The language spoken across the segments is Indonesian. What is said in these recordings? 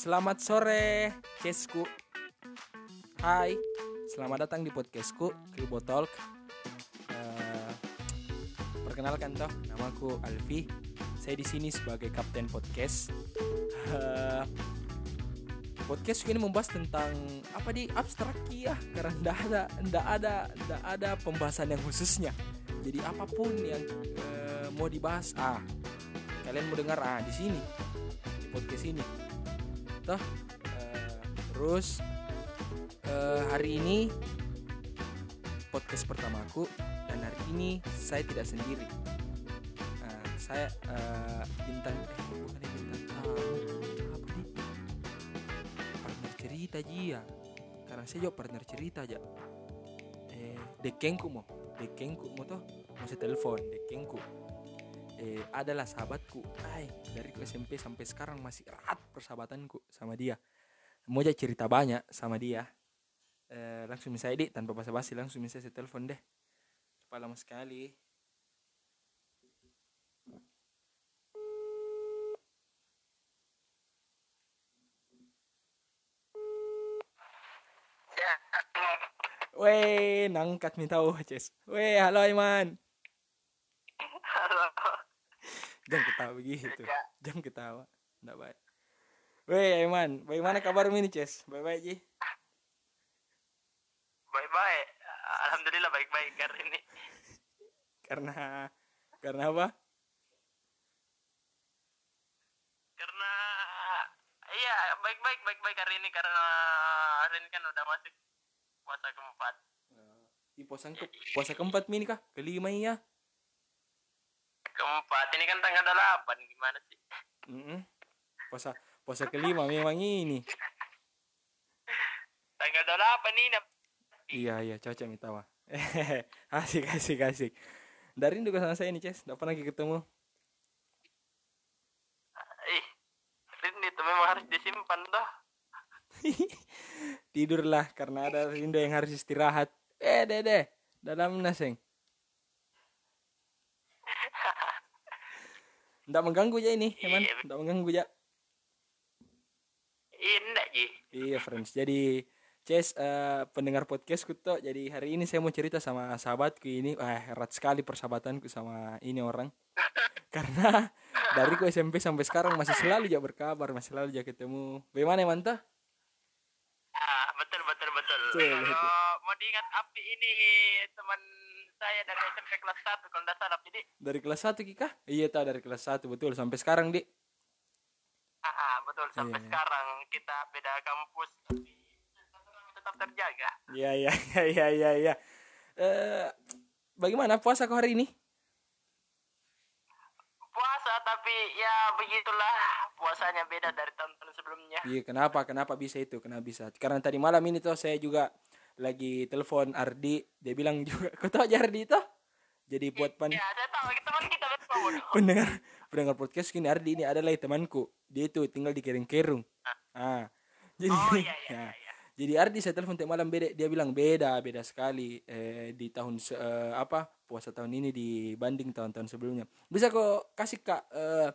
Selamat sore, Kesku. Hai, selamat datang di podcastku, Kribo Talk. Eh, perkenalkan toh, namaku Alfi. Saya di sini sebagai kapten podcast. Eh, podcast ini membahas tentang apa di abstrak ya, karena ndak ada, ndak ada, ndak ada pembahasan yang khususnya. Jadi apa pun yang eh, mau dibahas, ah, kalian mau dengar ah di sini, podcast ini toh eh, terus eh, hari ini podcast pertamaku dan hari ini saya tidak sendiri. Eh, saya eh, bintang eh bukan bintang tamu apa nih partner cerita aja karena saya juga partner cerita aja eh dekengku mau dekengku mau toh masih telepon dekengku eh, adalah sahabatku. Ay dari SMP sampai sekarang masih erat persahabatanku sama dia. Mau aja cerita banyak sama dia. Eh, langsung misalnya dik tanpa basa-basi langsung misalnya saya telepon deh. Cepat lama sekali. Weh, nangkat nih tahu, Ces. Weh, halo Iman. halo. Jangan ketawa begitu. Jangan ketawa. Enggak baik. Weh, Iman, bagaimana kabarmu ini, Ces? Baik-baik, Ji? Baik-baik. Alhamdulillah baik-baik hari ini. Karena karena apa? Karena iya baik-baik baik-baik hari ini karena hari ini kan udah masuk puasa keempat. Di puasa ke puasa keempat ini kah? Kelima iya. Keempat ini kan tanggal 8 gimana sih? Mm Puasa puasa kelima memang ini. Tanggal 8 ini Iya, iya, cocok mitawa. asik, asik, asik. Dari juga sama saya nih, Ces. Enggak pernah ketemu. Ih, rindu itu memang harus disimpan toh. Tidurlah karena ada rindu yang harus istirahat. Eh, Dede. Dalam naseng. Nggak mengganggu ya ini, Eman. Iya. Nggak mengganggu ya. Iya, enggak Ji. Iya, friends. Jadi, Ces, eh, pendengar podcastku tuh. Jadi hari ini saya mau cerita sama sahabatku ini. Wah, erat sekali persahabatanku sama ini orang. Karena dari ku SMP sampai sekarang masih selalu aja berkabar, masih selalu aja ketemu. Bagaimana Eman tuh? Ah, betul betul betul. Kalau mau diingat api ini teman saya dari SMP kelas 1 kalau enggak salah jadi Dari kelas 1 Kika? Iya, tahu dari kelas 1 betul sampai sekarang, Dik. Ah, ah, betul sampai Iya, iya. sekarang kita beda kampus tapi tetap terjaga. Iya, iya, iya, iya, iya, iya. Eh, bagaimana puasa kau hari ini? Puasa tapi ya begitulah puasanya beda dari tahun-tahun sebelumnya. Iya, kenapa? Kenapa bisa itu? Kenapa bisa? Karena tadi malam ini tuh saya juga lagi telepon Ardi, dia bilang juga, kau tahu aja Ardi itu? Jadi buat pan Ya, saya tahu teman kita betul. pendengar pendengar podcast ini Ardi ini adalah temanku. Dia itu tinggal di Kereng-Kerung. Ah. Jadi Oh iya iya ya. iya. iya. Jadi Ardi saya telepon tadi malam beda, dia bilang beda, beda sekali eh, di tahun eh, apa puasa tahun ini dibanding tahun-tahun sebelumnya. Bisa kok kasih kak eh,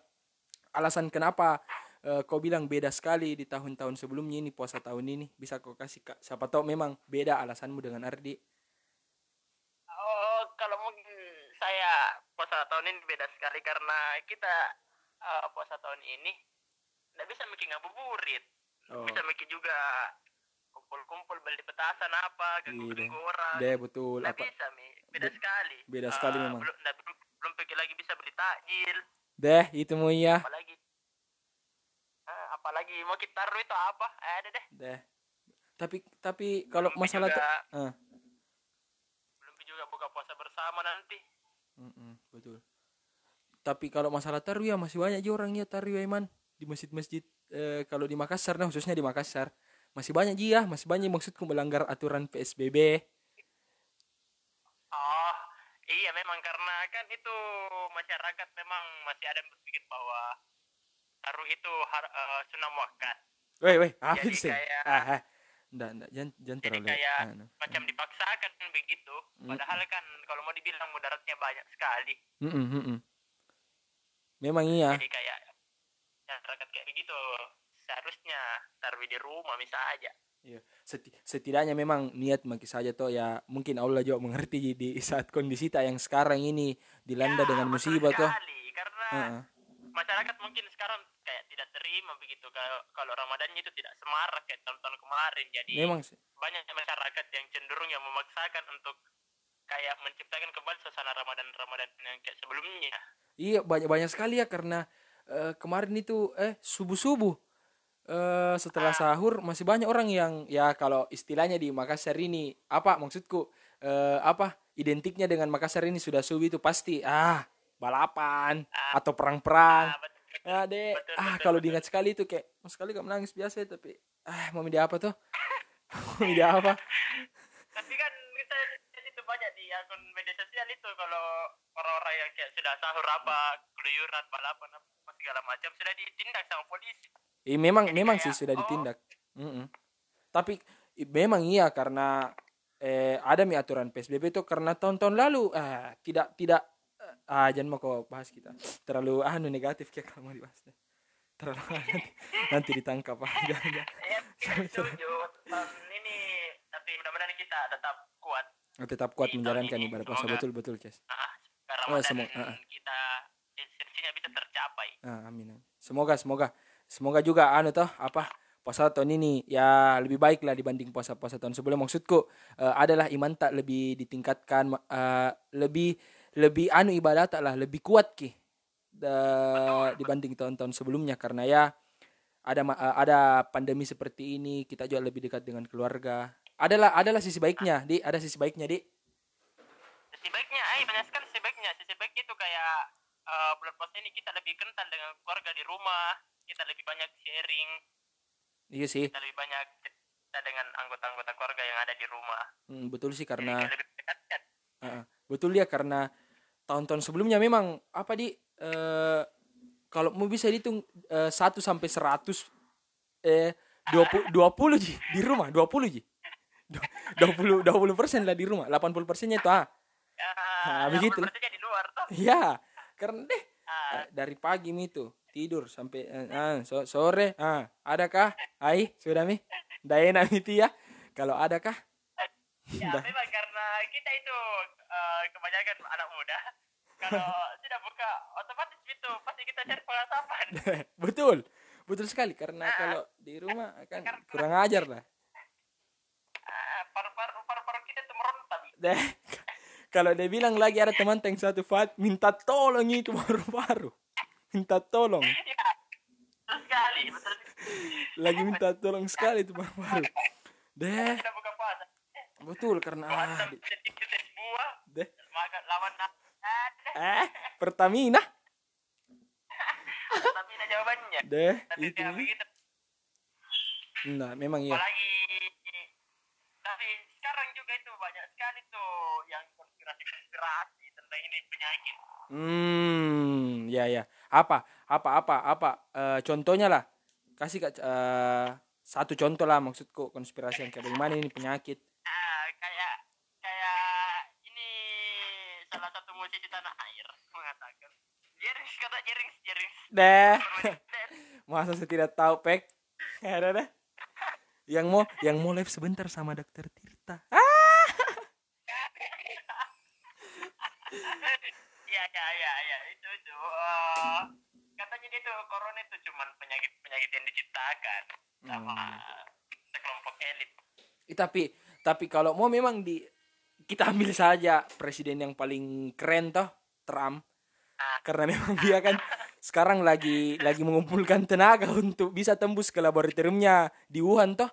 alasan kenapa eh, kau bilang beda sekali di tahun-tahun sebelumnya ini puasa tahun ini? Bisa kau kasih kak? Siapa tahu memang beda alasanmu dengan Ardi. Oh, kalau mungkin saya puasa tahun ini beda sekali karena kita eh, puasa tahun ini nggak bisa bikin ngabuburit. Oh, Bisa bikin juga kumpul-kumpul beli petasan apa, Iya, ganggu orang. deh betul Nggak apa? bisa mi, beda Be- sekali. beda Eh, sekali memang. Belum, nggak- belum, belum pergi lagi bisa beli takjil, Deh itu mau iya. apalagi eh, apalagi mau kita itu apa? Eh, ada deh. Deh. Tapi tapi kalau Belum masalah juga, ah, belum juga buka puasa bersama nanti. mm-mm, betul. Tapi kalau masalah tarwih ya masih banyak juga orangnya tarwih Iman di masjid-masjid eh, kalau di Makassar nah khususnya di Makassar masih banyak dia masih banyak maksudku melanggar aturan PSBB Oh, iya memang karena kan itu masyarakat memang masih ada yang berpikir bahwa taruh itu har, eh, sunnah muakkad. weh weh apa Jadi sih kayak- ah, ah. Nggak, nggak, jangan, jangan Jadi terlalu kayak ah, nah. macam dipaksakan begitu. Padahal kan kalau mau dibilang mudaratnya banyak sekali. Mm-mm, mm-mm. memang iya Jadi kayak masyarakat kayak begitu seharusnya taruh di rumah bisa aja Iya. Seti- setidaknya memang niat maki saja toh ya mungkin Allah juga mengerti di saat kondisi kita yang sekarang ini dilanda Ya, dengan musibah toh. sekali, karena Heeh. masyarakat mungkin sekarang kayak tidak terima begitu. Kalau kalau Ramadannya itu tidak semarak kayak tahun-tahun kemarin. Jadi Memang sih. banyak masyarakat yang cenderung yang memaksakan untuk kayak menciptakan kembali suasana Ramadan Ramadan yang kayak sebelumnya. Iya banyak banyak sekali ya karena eh, kemarin itu eh subuh subuh eh setelah sahur masih banyak orang yang ya kalau istilahnya di Makassar ini apa maksudku eh, apa identiknya dengan Makassar ini sudah subuh itu pasti ah balapan atau perang-perang. Ah, betul, Ah deh Betul, ah kalau diingat sekali itu kayak mau sekali gak menangis biasa ya, tapi ah mau media apa tuh? mau media apa? tapi kan kita itu banyak di akun media sosial itu kalau orang-orang yang kayak sudah sahur apa keluyuran balapan apa segala macam sudah ditindak sama polisi Eh, memang Jadi memang kayak, sih sudah oh. ditindak. Mm-mm. Tapi i- memang iya karena eh, ada mi aturan PSBB itu karena tahun-tahun lalu ah tidak tidak eh, ah jangan mau kau bahas kita terlalu anu negatif kayak kalau mau dibahas deh. terlalu nanti, nanti ditangkap ah jangan, ya ini tapi mudah-mudahan kita tetap kuat tetap kuat menjalankan ini, ibadah puasa semoga. betul betul Ces. ah karena Oh, semua- ah, ah. kita esensinya bisa tercapai Ah, amin. Semoga semoga semoga juga anu toh apa puasa tahun ini ya lebih baik lah dibanding puasa-puasa tahun sebelum maksudku eh, adalah iman tak lebih ditingkatkan eh, lebih lebih anu ibadah tak lah lebih kuat ki da- dibanding tahun-tahun sebelumnya. Karena ya ada eh, ada pandemi seperti ini kita juga lebih dekat dengan keluarga. Adalah adalah sisi baiknya di. Ada sisi baiknya di. Sisi baiknya eh banyak sekali sisi baiknya. Sisi baiknya itu kayak eh, bulan puasa ini kita lebih kental dengan keluarga di rumah kita lebih banyak sharing. Iya sih. Kita lebih banyak cerita dengan anggota-anggota keluarga yang ada di rumah. Hmm, betul sih Jadi karena kayak lebih mendekatkan Heeh. betul ya karena tahun-tahun sebelumnya memang apa di? Eh, kalau mau bisa dihitung eh, 1 sampai 100 eh 20 20 ji di rumah 20 ji. Du- 20 20 persen lah di rumah 80 persennya itu ah. Nah, begitu. lah. di luar tuh ya karena deh. Ah, eh, dari pagi mi itu tidur sampai eh, ah, so- sore ah adakah? Ai sudah mi? Dah enak mi ya? Kalau adakah? Ya memang karena kita itu eh, kebanyakan anak muda. Kalau sudah buka otomatis itu pasti kita cari pengasapan betul. Betul sekali. Karena kalau di rumah akan kurang ajar lah. Ah, paru-paru paru-paru kita tuh meronta deh kalau dia bilang lagi ada teman tank satu Fat minta tolong itu baru-baru minta tolong. Ya betul sekali betul lagi minta tolong sekali itu baru-baru deh. eh, betul karena ah, di- lawan eh Pertamina. Nah jawabannya. Deh tapi itu nah memang iya. Apalagi tapi sekarang juga itu banyak sekali tuh yang konspirasi-konspirasi tentang ini penyakit. Hmm ya ya. Apa apa apa apa? Eh, contohnya lah. Kasih kak eh, satu contoh lah maksudku konspirasi yang kayak bagaimana ini penyakit ah kayak kayak ini salah satu musisi tanah air mengatakan Jerings kata Jerings Deh masa saya tidak tahu pek? Ada deh yang mau yang mau live sebentar sama dokter Tirta. Ah! Ya ya ya ya itu itu. Eh, katanya dia tuh corona itu cuman penyakit penyakit yang diciptakan sama sekelompok elit. Tapi tapi kalau mau memang di kita ambil saja presiden yang paling keren toh Trump. Karena memang dia kan sekarang lagi lagi mengumpulkan tenaga untuk bisa tembus ke laboratoriumnya di Wuhan toh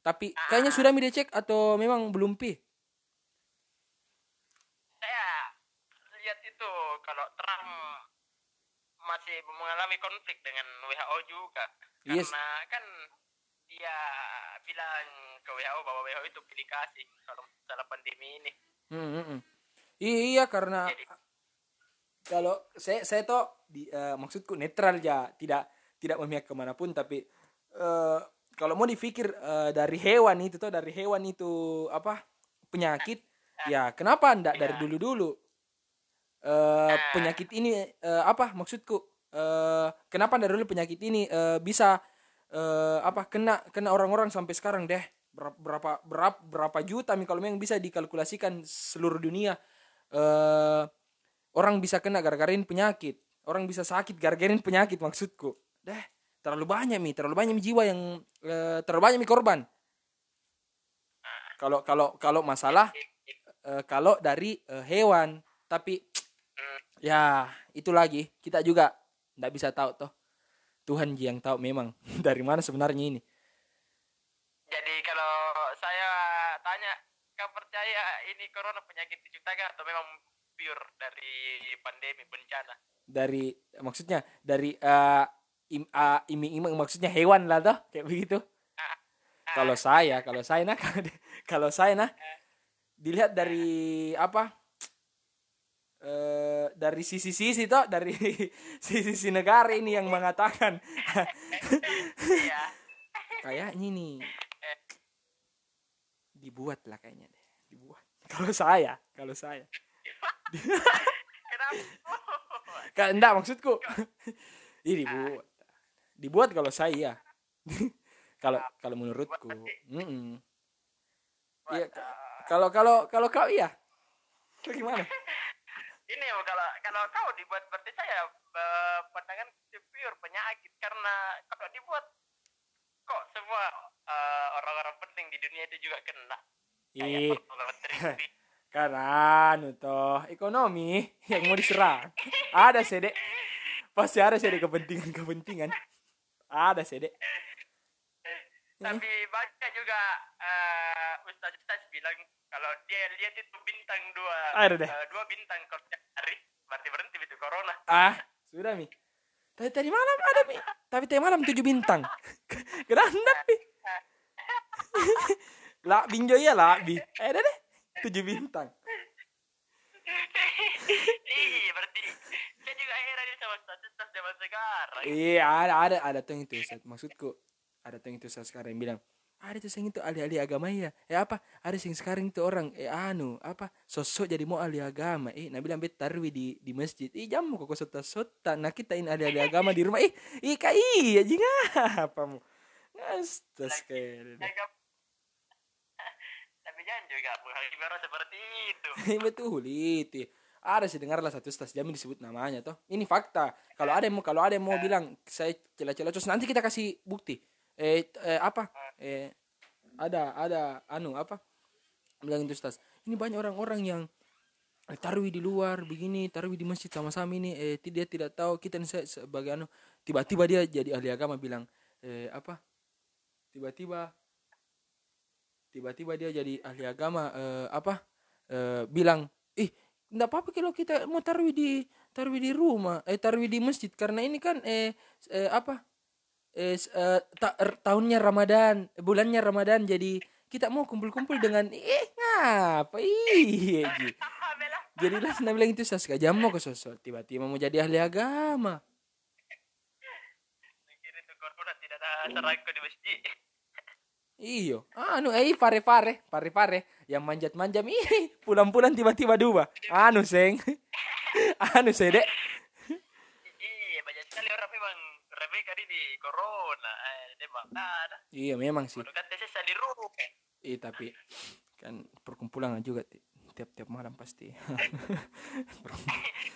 tapi kayaknya sudah mi dicek atau memang belum pi saya lihat itu kalau Trump masih mengalami konflik dengan WHO juga Yes. karena kan dia bilang ke WHO bahwa WHO itu pilih kasih kalau masalah pandemi ini Hmm, hmm, hmm. iya karena Jadi- kalau saya saya toh di eh, maksudku netral ya tidak tidak memihak ke mana pun tapi eh, kalau mau dipikir eh, dari hewan itu toh dari hewan itu apa penyakit ya kenapa ndak dari dulu dulu eh penyakit ini eh, apa maksudku? Eh kenapa dari dulu penyakit ini eh, bisa eh, apa kena kena orang-orang sampai sekarang deh? Berapa berapa berapa, juta kalau memang bisa dikalkulasikan seluruh dunia eh orang bisa kena gara-gara ini penyakit orang bisa sakit gara-gara ini penyakit maksudku. Deh terlalu banyak mi terlalu banyak jiwa yang eh, terlalu banyak mi korban. Kalau kalau kalau masalah eh, kalau dari eh, hewan tapi ya itu lagi. Kita juga nggak bisa tahu toh. Tuhan yang tahu memang dari mana sebenarnya ini. Jadi kalau saya tanya, kau percaya ini corona penyakit diciptakan atau memang pure dari pandemi bencana? dari maksudnya dari eh, im, ah, iming-iming maksudnya hewan lah toh kayak begitu. Kalau saya kalau saya nah kalau saya nah dilihat dari apa? Eh dari sisi-sisi toh dari sisi negara ini yang mengatakan. Iya. kayaknya nih dibuat lah kayaknya deh dibuat. Kalau saya kalau saya Kenapa? Enggak maksudku. Ini dibuat dibuat kalau saya kalau kalau menurutku. Mm-mm. Iya, ka- kalau kalau kalau kau iya? Kau gimana? Ini kalau kalau kau dibuat berarti saya pandangan pure penyakit. Karena kalau dibuat kok semua eh, orang-orang penting di dunia itu juga kena. ih. Menteri. Karena toh ekonomi yang mau diserang. Ada sih dek. Pasti ada sih dek kepentingan kepentingan ada sih dek. Tapi banyak juga eh, ustaz-ustaz bilang kalau dia lihat itu bintang dua Aduh deh. eh, dua bintang kalau hari berarti berhenti itu corona. ah sudah mi. Tadi tadi malam ada mi. Tapi tadi malam tujuh bintang. Kenapa mi. Lah binjo ya lah bi. Eh deh tujuh bintang. Iya berarti saya juga heran ini sama ustaz-ustaz zaman sekarang. iya ada ada ada tuh yang itu Ustaz. maksudku ada tuh yang itu Ustaz sekarang yang bilang ada tuh yang itu ahli-ahli agama ya eh apa? Ada yang sekarang itu orang eh anu apa sosok jadi mau ahli agama. Eh nah bilang tarwi di di masjid. Eh jam kok sota sota nah kita ini ahli-ahli agama di rumah. Eh ih kai iya jinga apa mu? Ngastas jangan juga menghakimi seperti itu. Eh, betul itu ada sih dengarlah satu stas jamin disebut namanya toh. Ini fakta. Kalau ada yang mau kalau ada yang mau bilang saya celah-celah terus nanti kita kasih bukti. Eh, eh apa? Eh ada ada anu apa? Bilang itu stas ini banyak orang-orang yang eh, tarwi di luar begini tarwi di masjid sama-sama ini. Eh ti- dia tidak tahu kita ini se- sebagai anu. Tiba-tiba dia jadi ahli agama bilang eh apa? Tiba-tiba tiba-tiba dia jadi ahli agama eh, apa eh, bilang ih enggak apa-apa kalau kita mau tarwi di tarwi di rumah eh tarwi di masjid. Karena ini kan eh, eh apa eh, eh, ta- er- tahunnya Ramadan bulannya Ramadan. Jadi kita mau kumpul-kumpul dengan eh ngapa iya jadi lah bilang itu saska jam mau ke sosok tiba-tiba mau jadi ahli agama. Tidak ada di masjid. Iyo anu eh pare pare pare pare yang manjat manjat ih pulang-pulang tiba-tiba dua anu seng anu sih dek Iya banyak sekali orang memang Rebecca ini di corona. Eh, dia ada. iya memang sih kan tesis di rumah. Iya tapi kan perkumpulan juga ti- tiap-tiap malam pasti.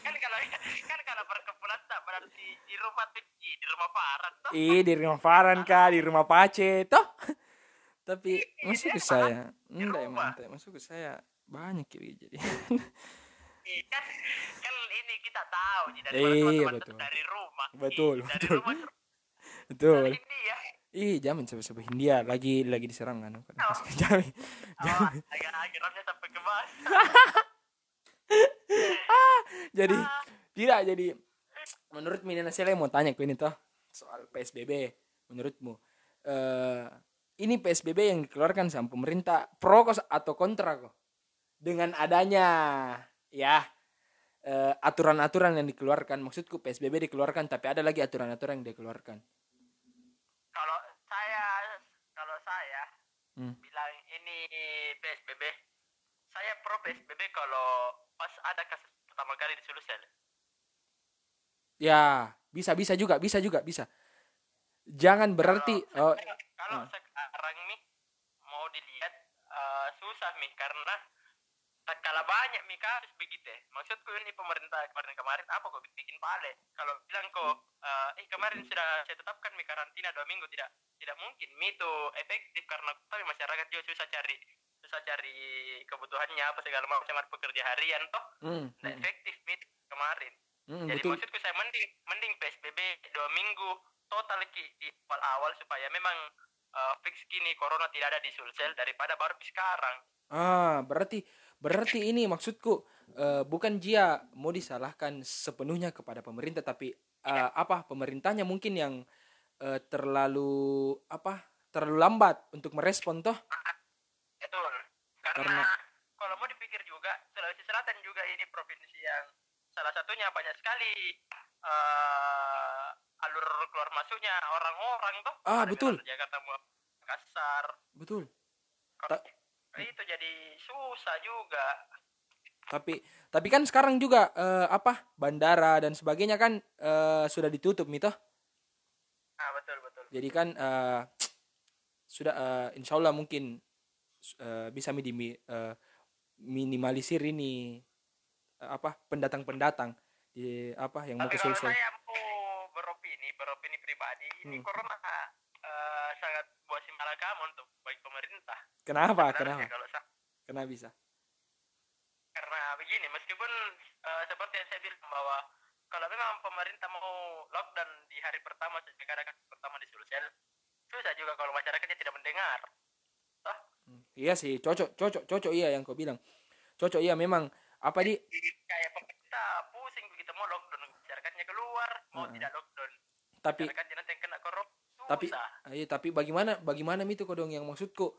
kan kalau kan kalau perkumpulan tak berarti di rumah di rumah toh. Ih di rumah Farhan kah, di rumah Pace toh. Tapi masuk ke saya, enggak ya mantai, masuk ke saya banyak ya jadi. Iya, kan kan ini kita tahu Ji, dari Iya, betul. dari rumah. Betul, dari betul. rumah Betul. dari India. Ih jamin sebab India lagi lagi diserang kan. Oh. Jamin. Oh, agak-agak ramnya sampai ke bawah. Jadi tidak jadi menurut Mina saya mau tanya ke ini toh soal PSBB menurutmu eh ini PSBB yang dikeluarkan sama pemerintah pro atau kontra kok dengan adanya ya eh, aturan-aturan yang dikeluarkan maksudku PSBB dikeluarkan tapi ada lagi aturan-aturan yang dikeluarkan Kalau saya kalau saya Hmm. bilang ini PSBB, saya pro PSBB kalau pas ada kasus pertama kali di Sulsel. ya bisa bisa juga bisa juga bisa jangan berarti kalau, oh kalau ah. sekarang nih mau dilihat eh, susah nih karena tak kalah banyak nih kasus begitu ya. Maksudku ini pemerintah kemarin kemarin apa kok bikin pale? Kalau bilang kok eh, eh kemarin sudah saya tetapkan mi karantina dua minggu tidak tidak mungkin mi itu efektif karena tapi masyarakat juga susah cari susah cari kebutuhannya apa segala macam ada pekerja harian toh hmm, tidak hmm, efektif mi kemarin. hmm, Jadi betul maksudku saya mending mending PSBB dua minggu total ki di awal awal supaya memang eh, fix kini corona tidak ada di Sulsel daripada baru di sekarang. ah berarti berarti ini maksudku eh, bukan dia mau disalahkan sepenuhnya kepada pemerintah tapi eh, apa pemerintahnya mungkin yang eh, terlalu apa terlalu lambat untuk merespon toh Betul. Karena, Karena- kalau mau dipikir juga Sulawesi Selatan juga ini provinsi yang salah satunya banyak sekali eh alur keluar masuknya orang-orang tuh. Ah, betul. Jakarta Makassar. betul Ta- itu jadi susah juga. tapi tapi kan sekarang juga eh, apa bandara dan sebagainya kan eh, sudah ditutup nih toh Ah, betul betul. jadi kan eh, sudah eh, insya Allah mungkin eh, bisa midimi, eh, minimalisir ini eh, apa pendatang-pendatang di apa yang mau Tapi kalau saya mau beropini, beropini pribadi, ini Hmm. corona eh, sangat buat simalakama untuk bagi pemerintah. kenapa? Sebenarnya kenapa? Kalau sa- kenapa bisa? Karena begini, meskipun eh, seperti yang saya bilang bahwa kalau memang pemerintah mau lockdown di hari pertama sejak ada kasus pertama di Sulsel, susah juga kalau masyarakatnya tidak mendengar. Toh, Hmm, iya sih cocok cocok cocok iya yang kau bilang. Cocok iya memang. Apa di kayak pemerintah pusing begitu mau lockdown, masyarakatnya keluar, mau Heeh. tidak lockdown, tapi masyarakatnya nanti yang kena corona, tapi susah. iya tapi bagaimana bagaimana itu kau dong yang maksudku?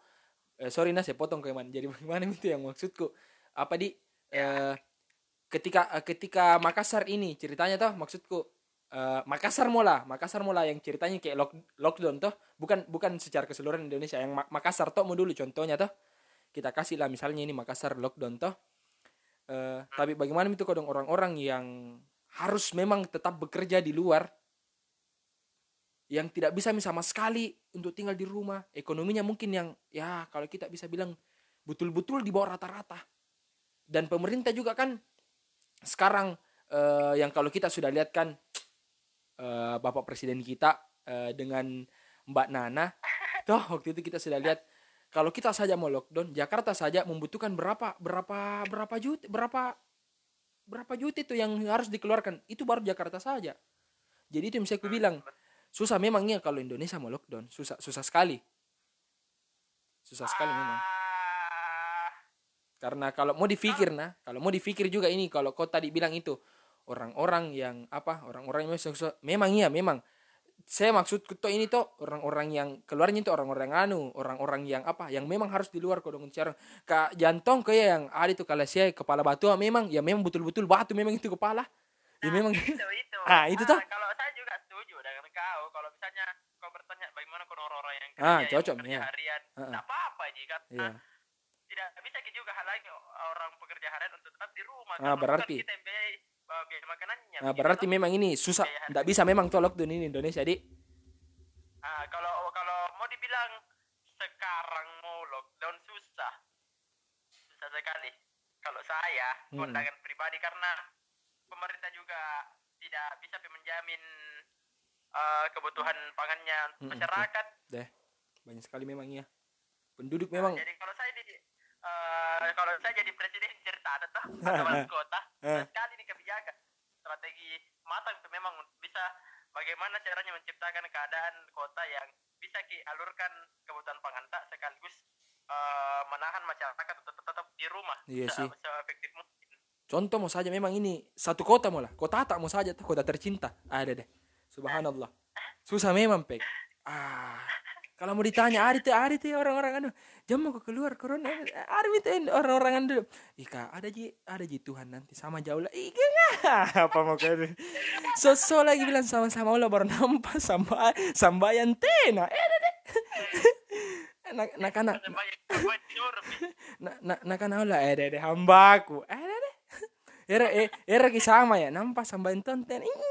Eh, sorry nah saya potong kau jadi bagaimana itu yang maksudku? Apa di? Eh, ketika eh, ketika Makassar ini ceritanya toh maksudku eh, Makassar mola Makassar mola yang ceritanya kayak lock, lockdown toh bukan bukan secara keseluruhan Indonesia yang Ma- Makassar toh mau dulu contohnya toh. Kita kasih lah misalnya ini Makassar lockdown toh. Eh, tapi bagaimana itu kau dong orang-orang yang harus memang tetap bekerja di luar yang tidak bisa sama sekali untuk tinggal di rumah. Ekonominya mungkin yang ya kalau kita bisa bilang betul-betul di bawah rata-rata. Dan pemerintah juga kan sekarang eh, yang kalau kita sudah lihat kan eh, bapak presiden kita eh, dengan mbak Nana toh waktu itu kita sudah lihat kalau kita saja mau lockdown Jakarta saja membutuhkan berapa berapa berapa juta berapa berapa juta itu yang harus dikeluarkan? Itu baru Jakarta saja. Jadi itu yang saya bilang susah memangnya kalau Indonesia mau lockdown. Susah susah sekali. Susah sekali memang. Ah, karena kalau mau dipikir nah kalau mau dipikir juga ini kalau kau tadi bilang itu orang-orang yang apa orang-orang yang susah memang iya memang saya maksud tuh ini tuh orang-orang yang keluarnya itu orang-orang anu orang-orang yang apa yang memang harus di luar kau dong cara kak jantung kayak yang ada itu kalau saya kepala batu ah, memang ya memang betul-betul batu memang itu kepala ya memang itu itu Ah, itu toh. kalau saya juga setuju dengan kau kalau misalnya kau bertanya bagaimana kalau orang-orang yang kerja Ah, yang cocok, bekerja iya. harian Ah, ah. tidak apa-apa jika Iya. tidak bisa juga halangi orang pekerja harian untuk tetap di rumah Ah, berarti. kita yang biaya, biaya makanannya nah berarti memang ini susah. Tidak bisa memang tuh lockdown ini Indonesia di Ah, kalau kalau mau dibilang sekarang mau lockdown susah. Susah sekali. Kalau saya Hmm. pandangan pribadi karena pemerintah juga tidak bisa menjamin uh, kebutuhan pangannya Hmm, masyarakat. Deh banyak sekali memang iya penduduk memang jadi kalau saya di uh, kalau saya jadi presiden cerita ada tuh ada kota Eh. sekali nih kebijakan strategi matang tuh memang bisa bagaimana caranya menciptakan keadaan kota yang bisa dialurkan kebutuhan pangan tak sekaligus uh, menahan masyarakat untuk tetap, tetap di rumah Iya se- sih. seefektif mungkin Contoh mau saja memang ini satu kota mau lah. Kota tak mau saja tuh kota tercinta. Ada deh. Subhanallah. Susah memang pek. Ah. Kalau mau ditanya ada tuh ada tuh orang-orang anu. Jam mau ke keluar corona. Ada itu orang-orang anu. Ika ada ji ada ji Tuhan nanti sama jauh lah. Ika apa mau ke so, so lagi bilang sama-sama Allah baru nampak samba sambayan tena. Eh deh. Nak nak anak Sampai- sampai nyuruh, na na nakanaw la ere ere hambaku ere ere era e- era ki sama ya nampak sampai tonton Ing.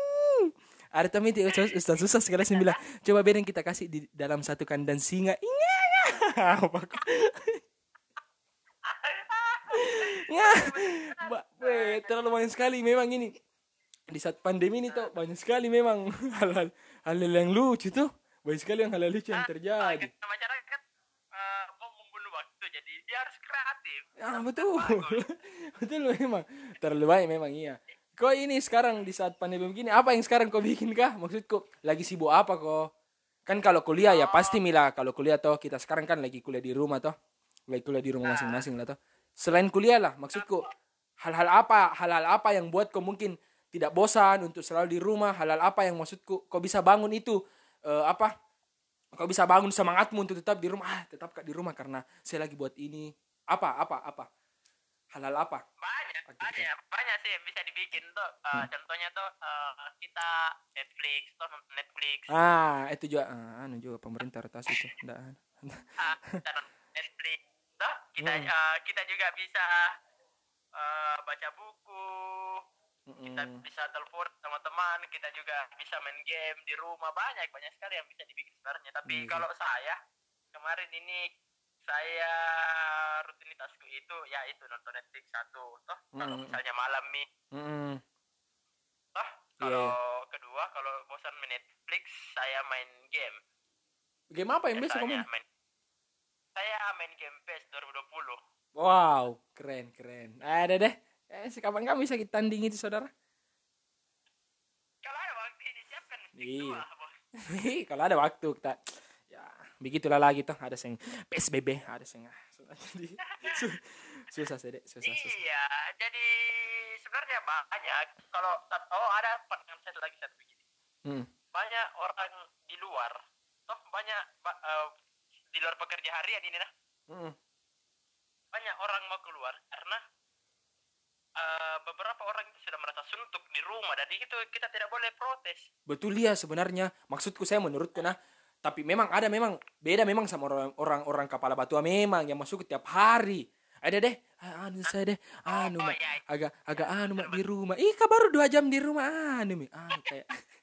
Ada teman itu Ustaz susah sekali sih bilang. Coba bedeng kita kasih di dalam satu kandang singa. Iya apa kok ya terlalu banyak sekali memang ini. Di saat pandemi ini tuh banyak sekali memang hal-hal hal yang lucu tuh. Banyak sekali yang hal-hal lucu yang terjadi. Nah, masyarakat eh, mau membunuh waktu jadi dia harus kreatif. Ah betul. betul memang. Terlalu banyak memang iya kok ini sekarang di saat pandemi begini apa yang sekarang kau bikin kah? Maksudku lagi sibuk apa kok kan kalau kuliah ya pasti mila. Kalau kuliah toh kita sekarang kan lagi kuliah di rumah toh. Lagi kuliah di rumah masing-masing lah toh. Selain kuliah lah maksudku hal-hal apa hal-hal apa yang buat kau mungkin tidak bosan untuk selalu di rumah? Hal-hal apa yang maksudku kau bisa bangun itu eh, apa? Kau bisa bangun semangatmu untuk tetap di rumah. Ah tetap di rumah karena saya lagi buat ini. Apa apa apa? Hal-hal apa Aktivitas. banyak sih yang bisa dibikin tuh Eh, contohnya tuh eh, kita Netflix tuh nonton Netflix ah itu juga ah, anu juga pemerintah rotasi itu ndak Ah, kita nonton Netflix tuh kita Hmm. eh, kita juga bisa eh, baca buku kita Mm-mm. bisa telepon sama teman kita juga bisa main game di rumah banyak banyak sekali yang bisa dibikin sebenarnya tapi Iya. kalau saya kemarin ini saya rutinitasku itu ya itu nonton Netflix satu. Toh kalau Hmm. misalnya malam nih. Mm-mm. toh Iya. kalau kedua kalau bosan main Netflix saya main game. Game apa yang biasa kau Biasanya main? saya main game PES 2020 wow keren keren. Ada deh. Eh kapan kamu bisa kita tanding itu saudara. Kalau ada waktu ini siapkan stick Iya. kalau ada waktu kita ya begitulah lagi tuh ada yang PSBB ada yang ah, susah jadi su- susah sih susah susah Iya, jadi sebenarnya banyak. Kalau oh ada pandangan saya lagi satu begini. Hmm. Banyak orang di luar, toh banyak ba- eh, di luar pekerja harian ini nah. Mm-mm. Banyak orang mau keluar karena eh, beberapa orang itu sudah merasa suntuk di rumah dan itu kita tidak boleh protes. betul ya sebenarnya maksudku saya menurutku nah tapi memang ada memang beda memang sama orang orang orang kepala batu. Memang yang masuk tiap hari. Ada deh ah, anu saya deh anu oh, mak iya. agak agak anu mak di rumah. Ih baru dua jam di rumah anu mi anu kayak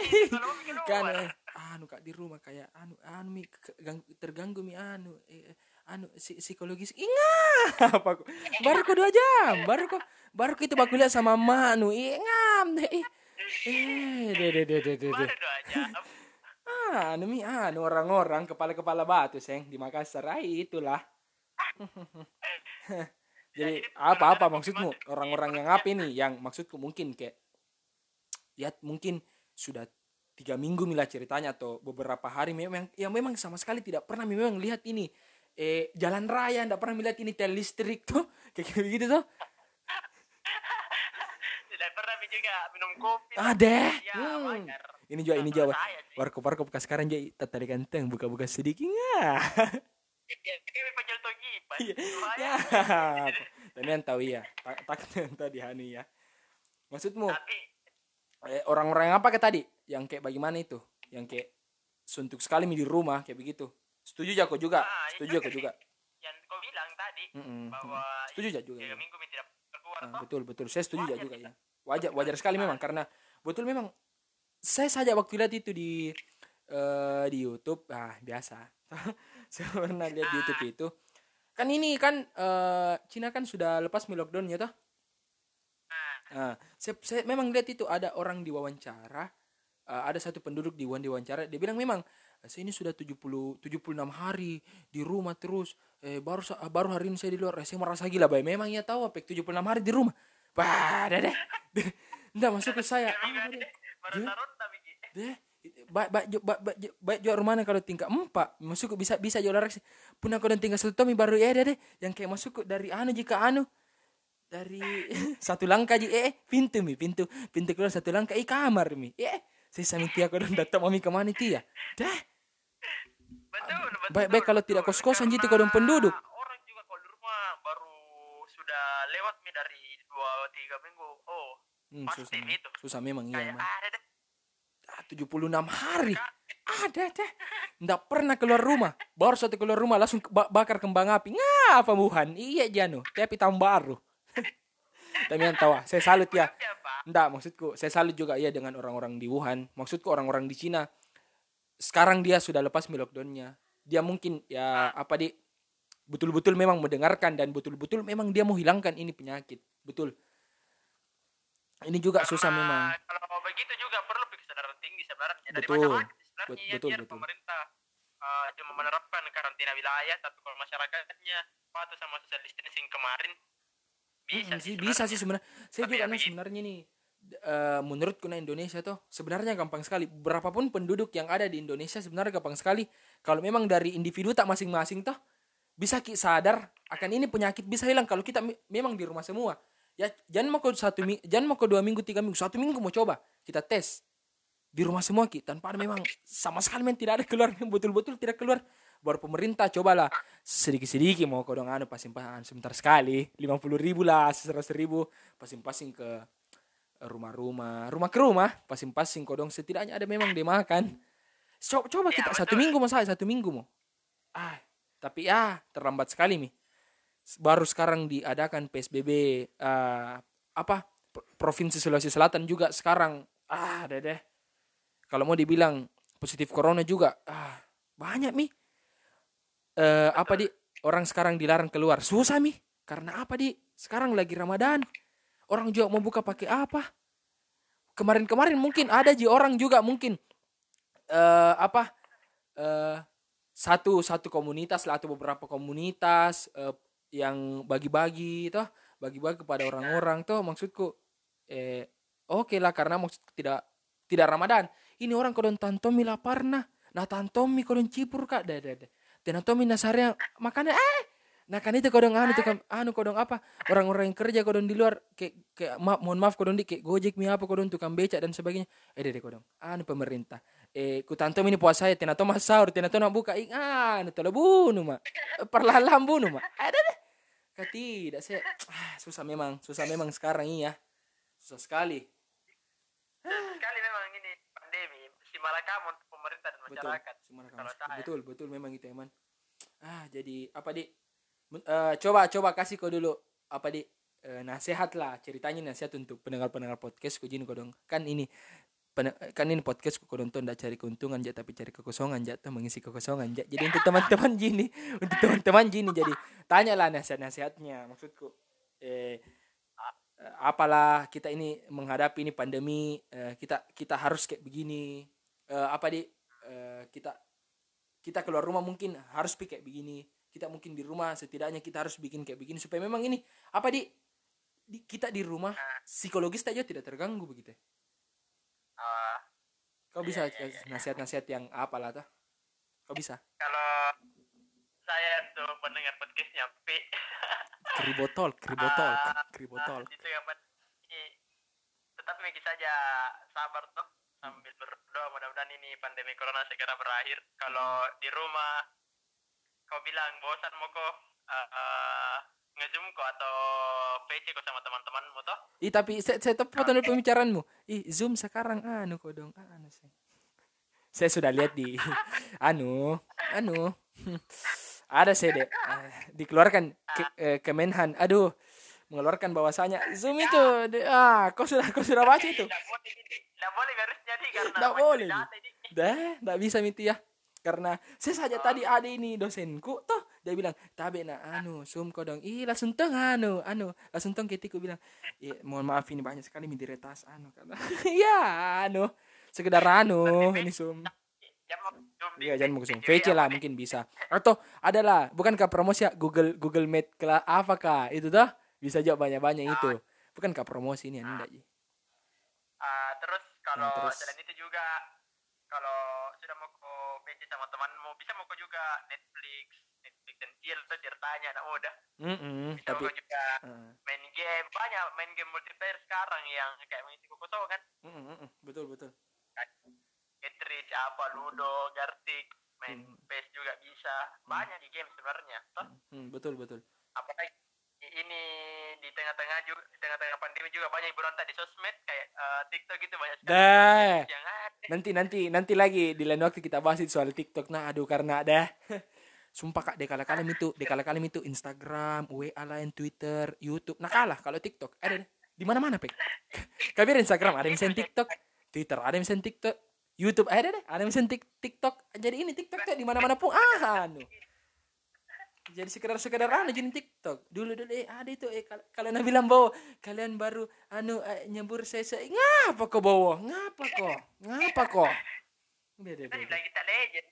Ya, kan eh, anu kak di rumah kayak anu anu mi terganggu mi anu eh, eh, anu si, psikologis. Ingat apa baru kok dua jam baru kok baru kita baku lihat sama ma anu. Ingat deh. Eh deh deh deh deh deh. Baru dua jam. Ah, anu anu orang-orang kepala-kepala batu, Seng, di Makassar, ay, itulah. Jadi apa-apa maksudmu? Orang-orang yang apa ini? Yang maksudku mungkin kayak lihat mungkin sudah tiga minggu mila ceritanya atau beberapa hari memang yang memang sama sekali tidak pernah memang lihat ini eh jalan raya tidak pernah melihat ini tel listrik tuh kayak gitu tuh juga minum kopi. ada Ya, Hmm. ini juga ini jawab warkop warkop sekarang jadi tertarik ganteng buka-buka sedikit nggak Ya. Iya. Ya. Dan yang tahu ya, tak tak yang tahu di Hani ya. Maksudmu eh, orang-orang yang apa kayak tadi? Yang kayak bagaimana itu? Yang kayak suntuk sekali di rumah kayak begitu. Setuju aku juga. Ah, itu Setuju aku juga. yang kau bilang tadi bahwa Setuju juga. tiga ya. minggu tidak keluar Ah, betul betul. Saya setuju juga ya. Wajar wajar sekali memang karena betul memang saya saja waktu lihat itu di eh, di YouTube ah biasa. Saya pernah lihat di YouTube itu. Kan ini kan eh, Cina kan sudah lepas mi lockdown ya toh? Nah, saya, saya memang lihat itu ada orang diwawancara, eh, ada satu penduduk di wan diwawancara, dia bilang memang "Eh, saya ini sudah 70 76 hari di rumah terus, eh, baru baru hari ini saya di luar, Eh, saya merasa gila, bay. Memang ya tahu apa 76 hari di rumah. Bah, ada deh. Enggak masuk ke saya. Aja deh. baik baik baik baik baik jual rumahnya kalau tingkat empat. Masuk bisa bisa jual larak pun aku dan tinggal satu tomi baru ya deh yang kayak masuk dari anu jika anu. Dari satu langkah ji eh pintu mi pintu. Pintu keluar satu langkah eh kamar mi eh saya sami tia aku dan datang mami ke mana tia dah Betul, betul. baik baik kalau tidak kos kosan jadi kau dan penduduk Orang juga kalau di rumah baru sudah lewat nih dari dua tiga minggu. Oh, hmm, susah itu. susah memang iya ada deh. Ah, 76 hari ada deh ndak pernah keluar rumah baru satu keluar rumah langsung ba- bakar kembang api ngapa muhan iya jano tapi tahun baru tapi yang tahu ah, saya salut ya. Enggak, maksudku saya salut juga ya dengan orang-orang di Wuhan. Maksudku orang-orang di Cina sekarang dia sudah lepas lockdownnya. Dia mungkin ya apa di betul-betul memang mendengarkan dan betul-betul memang dia mau hilangkan ini penyakit. Betul. Ini juga susah Karena memang. Kalau begitu juga perlu kesadaran tinggi sebenarnya dari Betul. masyarakat sebenarnya Bet- ya, betul, biar betul. pemerintah uh, cuma menerapkan karantina wilayah tapi kalau masyarakatnya patuh sama social distancing kemarin bisa Mm, sih bisa sih sebenarnya. Saya Tapi juga ya sebenarnya nih eh, menurutku nah Indonesia tuh sebenarnya gampang sekali. Berapapun penduduk yang ada di Indonesia sebenarnya gampang sekali. Kalau memang dari individu tak masing-masing toh bisa sadar akan ini penyakit bisa hilang kalau kita me- memang di rumah semua. Ya jangan mau ke satu mi- jangan mau ke dua minggu tiga minggu satu minggu mau coba. Kita tes di rumah semua ki tanpa ada memang sama sekali men tidak ada keluar betul-betul tidak keluar. Baru pemerintah cobalah. Sedikit-sedikit mau kau dong anu pasing-pasing sebentar sekali. Lima puluh ribu lah seratus ribu. Pasing-pasing ke rumah-rumah rumah ke rumah pasing-pasing kau dong. Setidaknya ada memang dia makan. Coba, coba kita betul. satu minggu masa satu minggu mau. Ah tapi ya terlambat sekali mi baru sekarang diadakan PSBB eh, apa Pro- provinsi Sulawesi Selatan juga sekarang. Ah deh. Kalau mau dibilang positif corona juga ah banyak mi. Eh apa di? Orang sekarang dilarang keluar. Susah mi. Karena apa di? Sekarang lagi Ramadan. Orang juga mau buka pakai apa? Kemarin-kemarin mungkin ada ji orang juga mungkin eh apa eh satu satu komunitas lah atau beberapa komunitas eh, yang bagi-bagi toh bagi-bagi kepada orang-orang toh maksudku eh oke lah karena maksud tidak tidak Ramadan. Ini orang kodon tantomi lapar nah nah tantomi kodon cipur kak deh deh deh. Tantomi nasarnya makannya eh nah kan itu kodong anu kan- anu kodong apa orang-orang yang kerja kodong di luar kayak kayak ma mohon maaf kodong di kayak gojek mi apa kodong tukang becak dan sebagainya. Eh deh kodong anu pemerintah eh ku tantom ini puasa ya tina toma sahur tina toma buka. Ing anu tolo bunuh mak. Perlahan bunuh mak. Ada deh tidak saya ah, susah memang susah memang sekarang iya susah sekali. Sekali memang ini pandemi si malakam untuk pemerintah dan betul. masyarakat. Kalau sekali. saya. betul betul memang itu eman. Ah jadi apa di Men- eh, coba coba kasih kau dulu apa di eh, nasihat lah ceritanya nasihat untuk pendengar pendengar podcast kau jin kau dong. Kan ini kan ini podcast kau nonton tidak cari keuntungan aja tapi cari kekosongan aja mengisi kekosongan aja jadi untuk teman-teman jini untuk teman-teman jini jadi tanyalah nasihat-nasihatnya maksudku. Eh apalah kita ini menghadapi ini pandemi eh, kita kita harus kayak begini. Eh, apa di eh, kita kita keluar rumah mungkin harus kayak begini. Kita mungkin di rumah setidaknya kita harus bikin kayak begini. Supaya memang ini apa di, di kita di rumah psikologis aja tidak terganggu begitu Ah, kau bisa Iya, iya, iya. kasih nasihat-nasihat yang apalah tuh kau bisa? Kalau saya tuh pendengar podcastnya P keribotol keribotol Ah, keribotol. Nah, itu yang penting. Tetap mengikuti saja sabar tuh sambil berdoa. Mudah-mudahan ini pandemi corona segera berakhir. Kalau di rumah kau bilang bosan mau kok uh, uh, ngezoom kok atau PC kok sama teman-temanmu toh Ih tapi saya, saya tepat pada pembicaraanmu. Ih Zoom sekarang anu kok dong anu sih. Saya sudah lihat di anu anu ada saya deh eh, dikeluarkan ke, eh, Kemenhan. Aduh mengeluarkan bahwasanya Zoom itu de- ah kau sudah kau sudah baca itu. tidak boleh tidak harusnya nih karena masih boleh. Dah, tak bisa miti ya. Karena saya saja tadi ada ini dosenku toh dia bilang tabe na anu sum kodong. Ih langsung tong anu anu langsung tong ketiku bilang iya mohon maaf ini banyak sekali mi diretas anu karena ya anu sekedar anu ini sum. Mau iya jangan mau zoom VC lah mungkin bisa. Atau adalah bukankah promosi ya Google Google Meet kelas apa kah? Itu toh bisa jawab banyak banyak itu. Bukankah promosi ini anda Ji? Ah, terus kalau Nah, terus. selain itu juga kalau sudah mau ke PC sama temanmu bisa mau ke juga Netflix dan chill ceritanya nah udah. Mm-mm, bisa tapi juga eh, main game banyak main game multiplayer sekarang yang kayak mengisi kosong kan? Mm-mm, mm-mm, betul betul. Tetris apa Ludo Gartic main Hmm. PS juga bisa. Banyak di game sebenarnya toh. Hmm, betul betul. Apalagi ini di tengah-tengah juga di tengah-tengah pandemi juga banyak berontak di sosmed kayak eh, TikTok gitu banyak sekali. Dah. nanti nanti nanti lagi di lain waktu kita bahas soal TikTok. Nah aduh karena ada sumpah kak dekala kalim itu dekala kalim itu Instagram WA lain Twitter YouTube. Nah kalah kalau TikTok. Ada deh di mana mana pek kami Instagram ada yang sen TikTok. Twitter ada yang sen TikTok. YouTube ada deh ada yang Tik- TikTok. Jadi ini TikTok tuh di mana mana pun ah anu. Jadi sekedar sekedar anu jadi TikTok. Dulu dulu eh ada itu eh kal- kalian bilang bahwa kalian baru anu eh, nyebur saya saya ngapa kok bawa? Ngapa kok ngapa kok beda Kita beda dibilang kita legend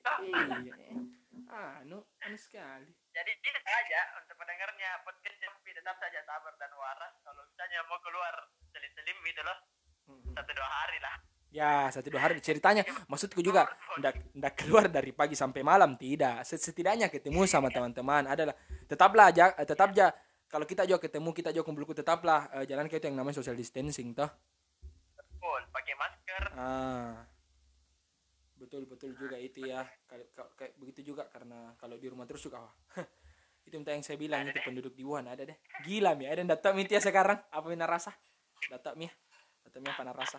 iya. eh. Anu anu sekali Jadi itu saja untuk pendengarnya podcast Jampi tetap saja sabar dan waras. Kalau misalnya mau keluar selim-selim gitu loh, satu dua hari lah. Ya, satu dua hari ceritanya. Maksudku juga ndak ndak keluar dari pagi sampai malam tidak. Set- Setidaknya ketemu sama teman-teman adalah tetaplah aja eh, tetap aja kalau kita juga ketemu kita juga kumpulku tetaplah eh, jalan itu yang namanya social distancing toh. Full, pakai masker. Ah. Betul betul juga itu ya. Kayak begitu juga karena kalau di rumah terus wah, itu minta yang saya bilang itu penduduk di Wuhan ada deh. Gila mi, ada data mi ya sekarang apa mina rasa? Data mi. Data mi apa rasa?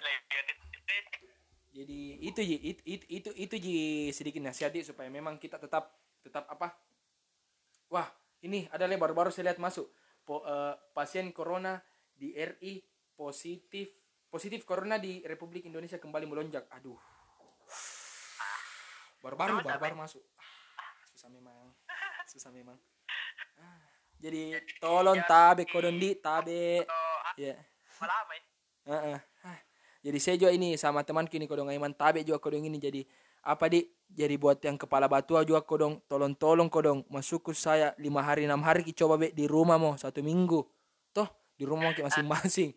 jadi itu ji itu itu itu, itu ji sedikit nasihat Ji, supaya memang kita tetap tetap apa wah ini ada lebar baru saya lihat masuk Po- eh, pasien corona di RI positif positif corona di Republik Indonesia kembali melonjak aduh baru-baru baru-baru masuk. Ah, susah memang. Susah memang. Ah, jadi tolong tabe kodondi tabe. Ya. Ah, Jadi saya juga ini sama temanku ini kodong Aiman Tabe juga kodong ini. Jadi apa di jadi buat yang kepala batua juga kodong tolong tolong kodong. Masukku saya lima hari enam hari ki coba be di rumah mau satu minggu. Toh di rumah masing-masing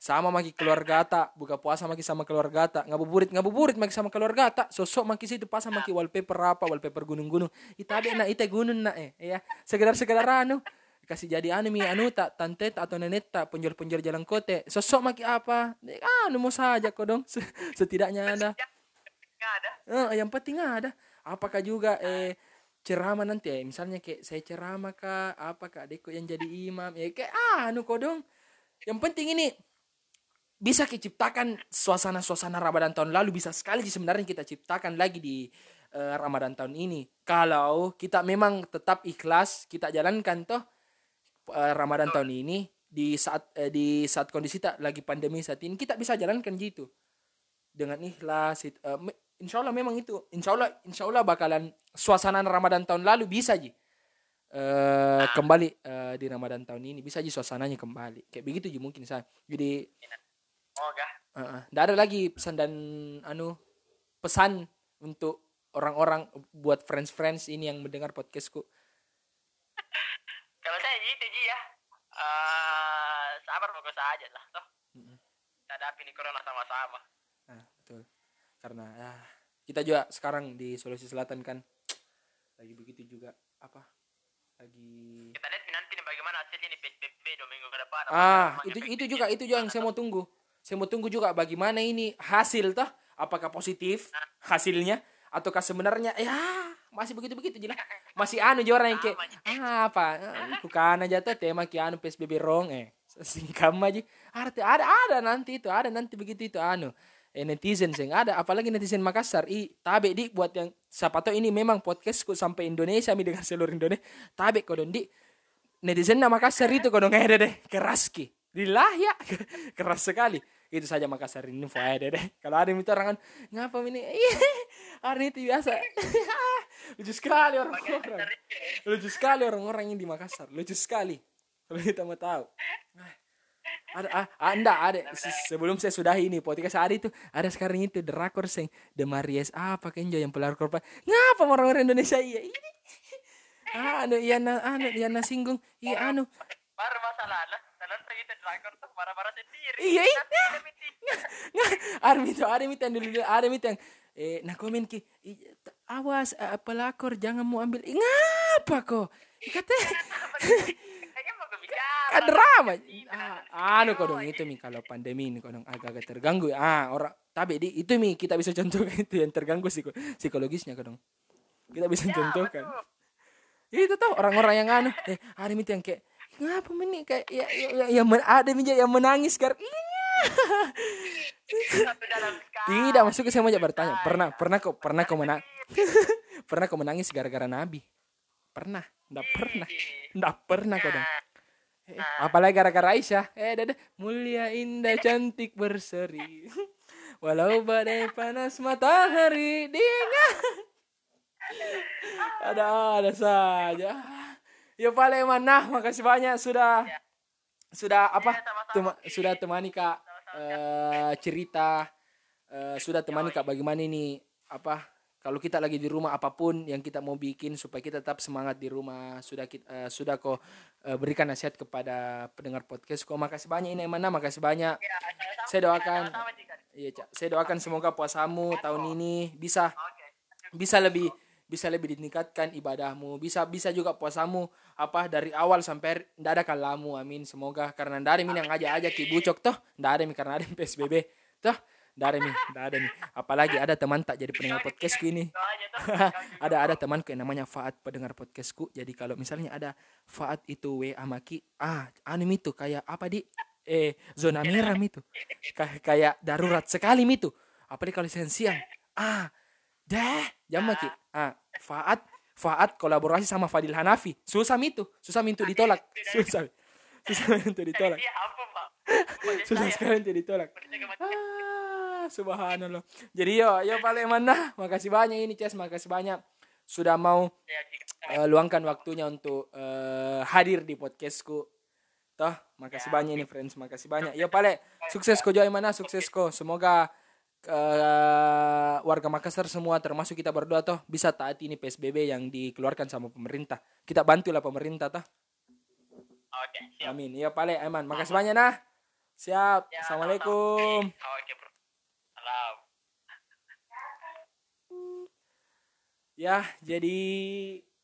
sama maki keluarga tak buka puasa maki sama keluarga tak ngabuburit ngabuburit maki sama keluarga tak sosok maki situ pasang maki wallpaper apa wallpaper gunung-gunung. Itabe na ite gunung na eh. Ya sekedar sekedar anu. Kasih jadi anu mi anu tak tante tak atau nenek tak penjual-penjual jalan kote. Sosok maki apa? Eh, anu mau saja kok dong. Se- setidaknya ada. Ada. Eh, yang penting ada. Apakah juga eh ceramah nanti? Eh misalnya kayak saya ceramah kak apa kak? Deko yang jadi imam? Ya kayak anu kok dong. Yang penting ini bisa kita ciptakan suasana-suasana Ramadan tahun lalu bisa sekali sih sebenarnya kita ciptakan lagi di eh, Ramadan tahun ini. Kalau kita memang tetap ikhlas kita jalankan toh eh, Ramadan tahun ini di saat eh, di saat kondisi tak lagi pandemi saat ini kita bisa jalankan gitu. Dengan ikhlas me- insya Allah memang itu. Insya Allah insya Allah bakalan suasana Ramadan tahun lalu bisa ji eh kembali eh, di Ramadan tahun ini. Bisa ji suasananya kembali. Kayak begitu ji mungkin saya jadi Oh, gak. Uh, nggak ada lagi pesan dan anu pesan untuk orang-orang buat friends-friends ini yang mendengar podcastku. Kalau saya gitu Ji ya. Eh, sabar bagus aja lah toh. Kita hadapi ini corona sama-sama. Nah, betul. Karena ya kita juga sekarang di Sulawesi Selatan kan lagi begitu juga apa? Lagi Kita lihat nanti bagaimana hasilnya nih PSBB dua minggu ke depan. Ah, itu itu juga itu juga yang saya mau tunggu. Saya mau tunggu juga bagaimana ini hasil toh, apakah positif hasilnya ataukah sebenarnya ya masih begitu-begitu jelas. Masih anu juga orang yang kayak ah, apa? Bukan aja tuh tema ki anu PSBB rong eh. Singkam aja. Ada ada ada nanti itu, ada nanti begitu itu anu. Eh, netizen sing ada apalagi netizen Makassar i tabe di buat yang siapa tahu ini memang podcastku sampai Indonesia mi dengan seluruh Indonesia tabe kodon di netizen nama Makassar itu kodong ada deh keras ki Dilah ya keras sekali itu saja Makassar ini info ada deh. Kalau ada yang itu orang kan ngapa ini Iya, hari itu biasa. Lucu sekali orang-orang lucu sekali orang-orang yang di Makassar. Lucu sekali. Kalau kita mau tahu. Ada ah, ah enggak ada. Se- sebelum saya sudahi ini podcast ada itu ada sekarang itu drakor sing The Maries. Apa kenjo yang pelakor korban. Ngapa orang-orang Indonesia? Iya ini ah anu iya na anu iya na singgung. Iya anu. Baru masalah lah. Kalau kita drakor tuh marah-marah sendiri. Iya, iya. Ada ada itu ada itu yang dulu ada itu yang eh nah komen ki "Ih, t- awas eh, pelakor jangan mau ambil. Ngapa kok kata bicara. ah, drama. Ah, anu kok dong itu mi kalau pandemi ini kok dong agak-agak terganggu. Ah orang tapi di itu mi kita bisa contohkan itu yang terganggu psiko, psikologisnya kok dong. Kita bisa contohkan. itu tuh orang-orang yang anu eh ada itu yang kayak ngapa ini kayak ya, ya, ya, yang men- ada mi yang menangis sekali. Tidak, maksudnya saya mau bertanya. Pernah, pernah kok, pernah kau menang, pernah kau menangis gara-gara Nabi? Pernah, ndak pernah, ndak pernah kau dong. Eh, apalagi gara-gara Aisyah. Eh, dada. Mulia, indah, cantik, berseri. Walau badai panas matahari dingin. ada ada saja. Ya paling mana, makasih banyak sudah sudah apa? Iya, sama-sama. Tema- sudah temani Kak. Eh, cerita eh, sudah temani Kak bagaimana ini apa kalau kita lagi di rumah apa pun yang kita mau bikin supaya kita tetap semangat di rumah sudah kita eh, sudah kok eh, berikan nasihat kepada pendengar podcast. Kok makasih banyak ini mana makasih banyak. Ya, sama-sama. saya doakan iya Cak. saya doakan semoga puasamu tahun ini bisa bisa lebih bisa lebih ditingkatkan ibadahmu bisa bisa juga puasamu apa dari awal sampai ndak ada kalamu amin. Semoga karena ada min yang aja aja ki bucok toh. Ndak ada mi karena ada psbb toh. Ndak ada mi ndak ada mi apalagi ada teman tak jadi pendengar podcastku ini. Ada ada temanku yang namanya Faat pendengar podcastku. Jadi kalau misalnya ada Faat itu WA maki ah anu itu kayak apa di eh zona merah itu kayak kayak darurat sekali itu apalagi kalau siang ah dah jam maki ah Faat Faat kolaborasi sama Fadil Hanafi. Susah itu susah itu ditolak. susah. Susah itu ditolak. susah sekali itu ditolak. Ah, subhanallah. Jadi yo, yo paling mana? Makasih banyak ini Ces, makasih banyak. Sudah mau Ya, eh, luangkan waktunya untuk eh, hadir di podcastku. Toh, makasih banyak ini friends, makasih banyak. Yo pale, sukses ko Joy mana? Sukses ko. Semoga eh, warga Makassar semua termasuk kita berdua toh bisa taati ini PSBB yang dikeluarkan sama pemerintah. Kita bantulah pemerintah toh. Oke, siap. Amin. Iya pale, Aiman. Makasih banyak nah. Siap. Ya, Assalamualaikum. Oke, bro. Salam. Ya, jadi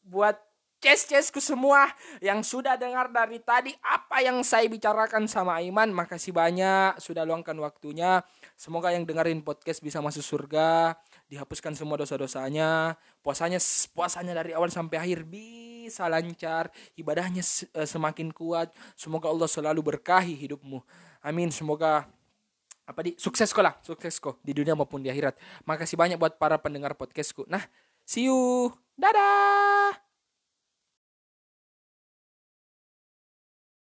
buat ces-cesku semua yang sudah dengar dari tadi apa yang saya bicarakan sama Aiman, makasih banyak sudah luangkan waktunya. Semoga yang dengerin podcast bisa masuk surga, dihapuskan semua dosa-dosanya, puasanya puasanya dari awal sampai akhir bisa lancar, ibadahnya eh, semakin kuat. Semoga Allah selalu berkahi hidupmu. Amin. Semoga apa di sukses kok lah sukses kok di dunia maupun di akhirat makasih banyak buat para pendengar podcastku nah see you dadah